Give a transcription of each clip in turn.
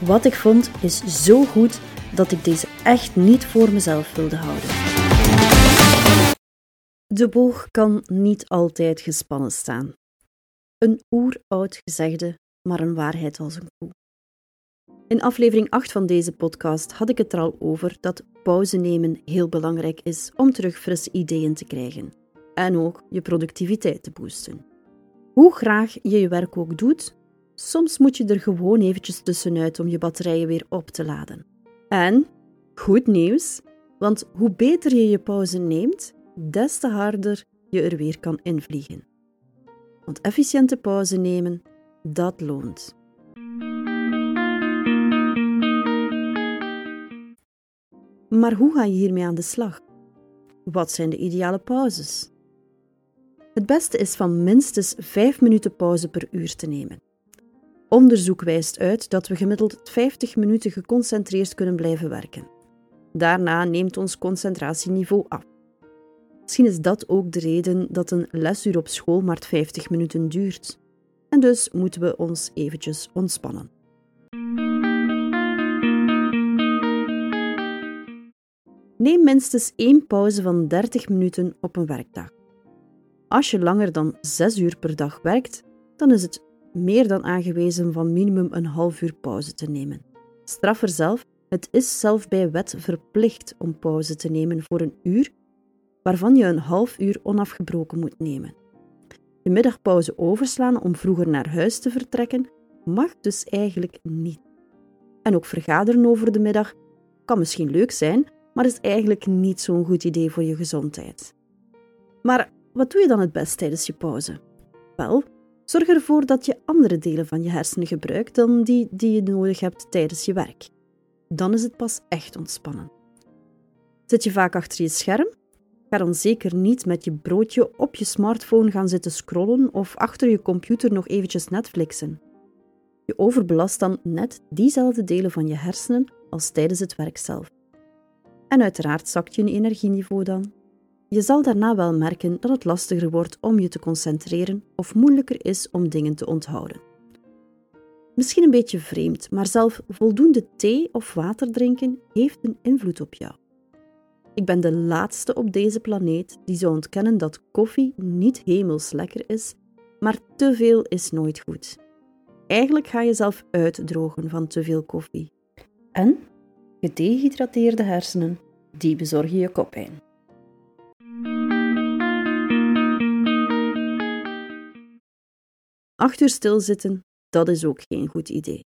Wat ik vond is zo goed dat ik deze echt niet voor mezelf wilde houden. De boog kan niet altijd gespannen staan. Een oeroud gezegde, maar een waarheid als een koe. In aflevering 8 van deze podcast had ik het er al over dat pauze nemen heel belangrijk is om terug frisse ideeën te krijgen en ook je productiviteit te boosten. Hoe graag je je werk ook doet, soms moet je er gewoon eventjes tussenuit om je batterijen weer op te laden. En goed nieuws, want hoe beter je je pauze neemt, des te harder je er weer kan invliegen. Want efficiënte pauze nemen, dat loont. Maar hoe ga je hiermee aan de slag? Wat zijn de ideale pauzes? Het beste is van minstens 5 minuten pauze per uur te nemen. Onderzoek wijst uit dat we gemiddeld 50 minuten geconcentreerd kunnen blijven werken. Daarna neemt ons concentratieniveau af. Misschien is dat ook de reden dat een lesuur op school maar 50 minuten duurt. En dus moeten we ons eventjes ontspannen. Neem minstens één pauze van 30 minuten op een werkdag. Als je langer dan 6 uur per dag werkt, dan is het meer dan aangewezen van minimum een half uur pauze te nemen. Straf er zelf, het is zelf bij wet verplicht om pauze te nemen voor een uur, waarvan je een half uur onafgebroken moet nemen. Je middagpauze overslaan om vroeger naar huis te vertrekken mag dus eigenlijk niet. En ook vergaderen over de middag kan misschien leuk zijn, maar is eigenlijk niet zo'n goed idee voor je gezondheid. Maar wat doe je dan het best tijdens je pauze? Wel, Zorg ervoor dat je andere delen van je hersenen gebruikt dan die die je nodig hebt tijdens je werk. Dan is het pas echt ontspannen. Zit je vaak achter je scherm? Ga dan zeker niet met je broodje op je smartphone gaan zitten scrollen of achter je computer nog eventjes Netflixen. Je overbelast dan net diezelfde delen van je hersenen als tijdens het werk zelf. En uiteraard zakt je energieniveau dan. Je zal daarna wel merken dat het lastiger wordt om je te concentreren of moeilijker is om dingen te onthouden. Misschien een beetje vreemd, maar zelf voldoende thee of water drinken heeft een invloed op jou. Ik ben de laatste op deze planeet die zou ontkennen dat koffie niet hemels lekker is, maar te veel is nooit goed. Eigenlijk ga je zelf uitdrogen van te veel koffie. En gedehydrateerde hersenen, die bezorgen je koppijn. Acht uur stilzitten, dat is ook geen goed idee.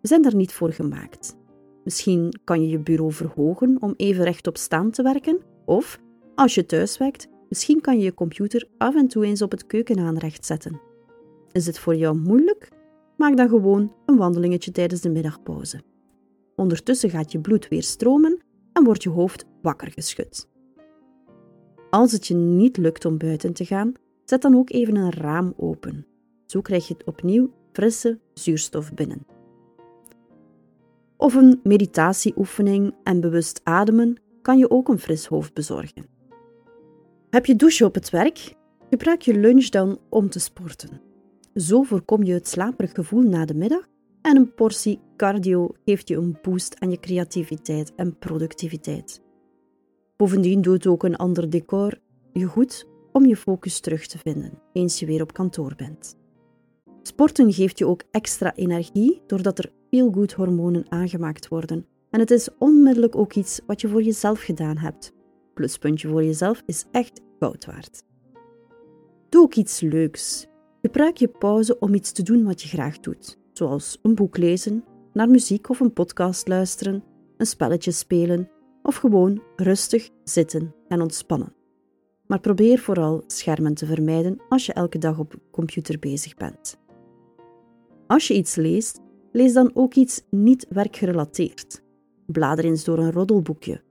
We zijn daar niet voor gemaakt. Misschien kan je je bureau verhogen om even rechtop staan te werken, of als je thuis werkt, misschien kan je je computer af en toe eens op het keukenaanrecht zetten. Is het voor jou moeilijk? Maak dan gewoon een wandelingetje tijdens de middagpauze. Ondertussen gaat je bloed weer stromen en wordt je hoofd wakker geschud. Als het je niet lukt om buiten te gaan, zet dan ook even een raam open. Zo krijg je opnieuw frisse zuurstof binnen. Of een meditatieoefening en bewust ademen kan je ook een fris hoofd bezorgen. Heb je douche op het werk? Gebruik je lunch dan om te sporten. Zo voorkom je het slaperig gevoel na de middag en een portie cardio geeft je een boost aan je creativiteit en productiviteit. Bovendien doet ook een ander decor je goed om je focus terug te vinden eens je weer op kantoor bent. Sporten geeft je ook extra energie doordat er veel goed hormonen aangemaakt worden, En het is onmiddellijk ook iets wat je voor jezelf gedaan hebt. Pluspuntje voor jezelf is echt goud waard. Doe ook iets leuks. Gebruik je pauze om iets te doen wat je graag doet, zoals een boek lezen, naar muziek of een podcast luisteren, een spelletje spelen of gewoon rustig zitten en ontspannen. Maar probeer vooral schermen te vermijden als je elke dag op computer bezig bent. Als je iets leest, lees dan ook iets niet werkgerelateerd. Blader eens door een roddelboekje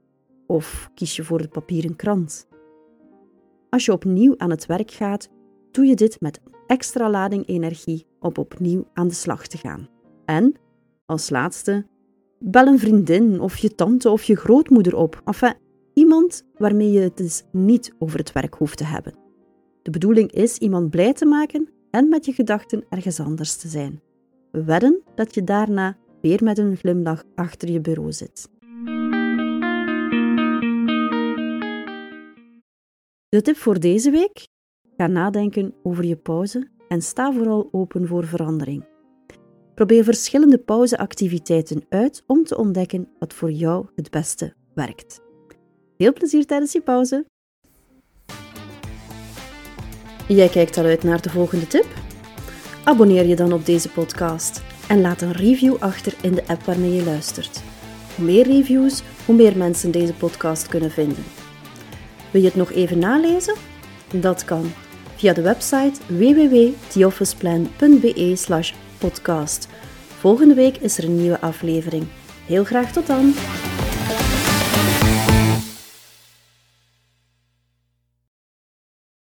of kies je voor de papieren krant. Als je opnieuw aan het werk gaat, doe je dit met extra lading energie om opnieuw aan de slag te gaan. En, als laatste, bel een vriendin of je tante of je grootmoeder op. Enfin, iemand waarmee je het dus niet over het werk hoeft te hebben. De bedoeling is iemand blij te maken en met je gedachten ergens anders te zijn. Wedden dat je daarna weer met een glimlach achter je bureau zit. De tip voor deze week? Ga nadenken over je pauze en sta vooral open voor verandering. Probeer verschillende pauzeactiviteiten uit om te ontdekken wat voor jou het beste werkt. Veel plezier tijdens je pauze! Jij kijkt al uit naar de volgende tip? Abonneer je dan op deze podcast en laat een review achter in de app waarmee je luistert. Hoe meer reviews, hoe meer mensen deze podcast kunnen vinden. Wil je het nog even nalezen? Dat kan via de website www.theofficeplan.be/podcast. Volgende week is er een nieuwe aflevering. Heel graag tot dan!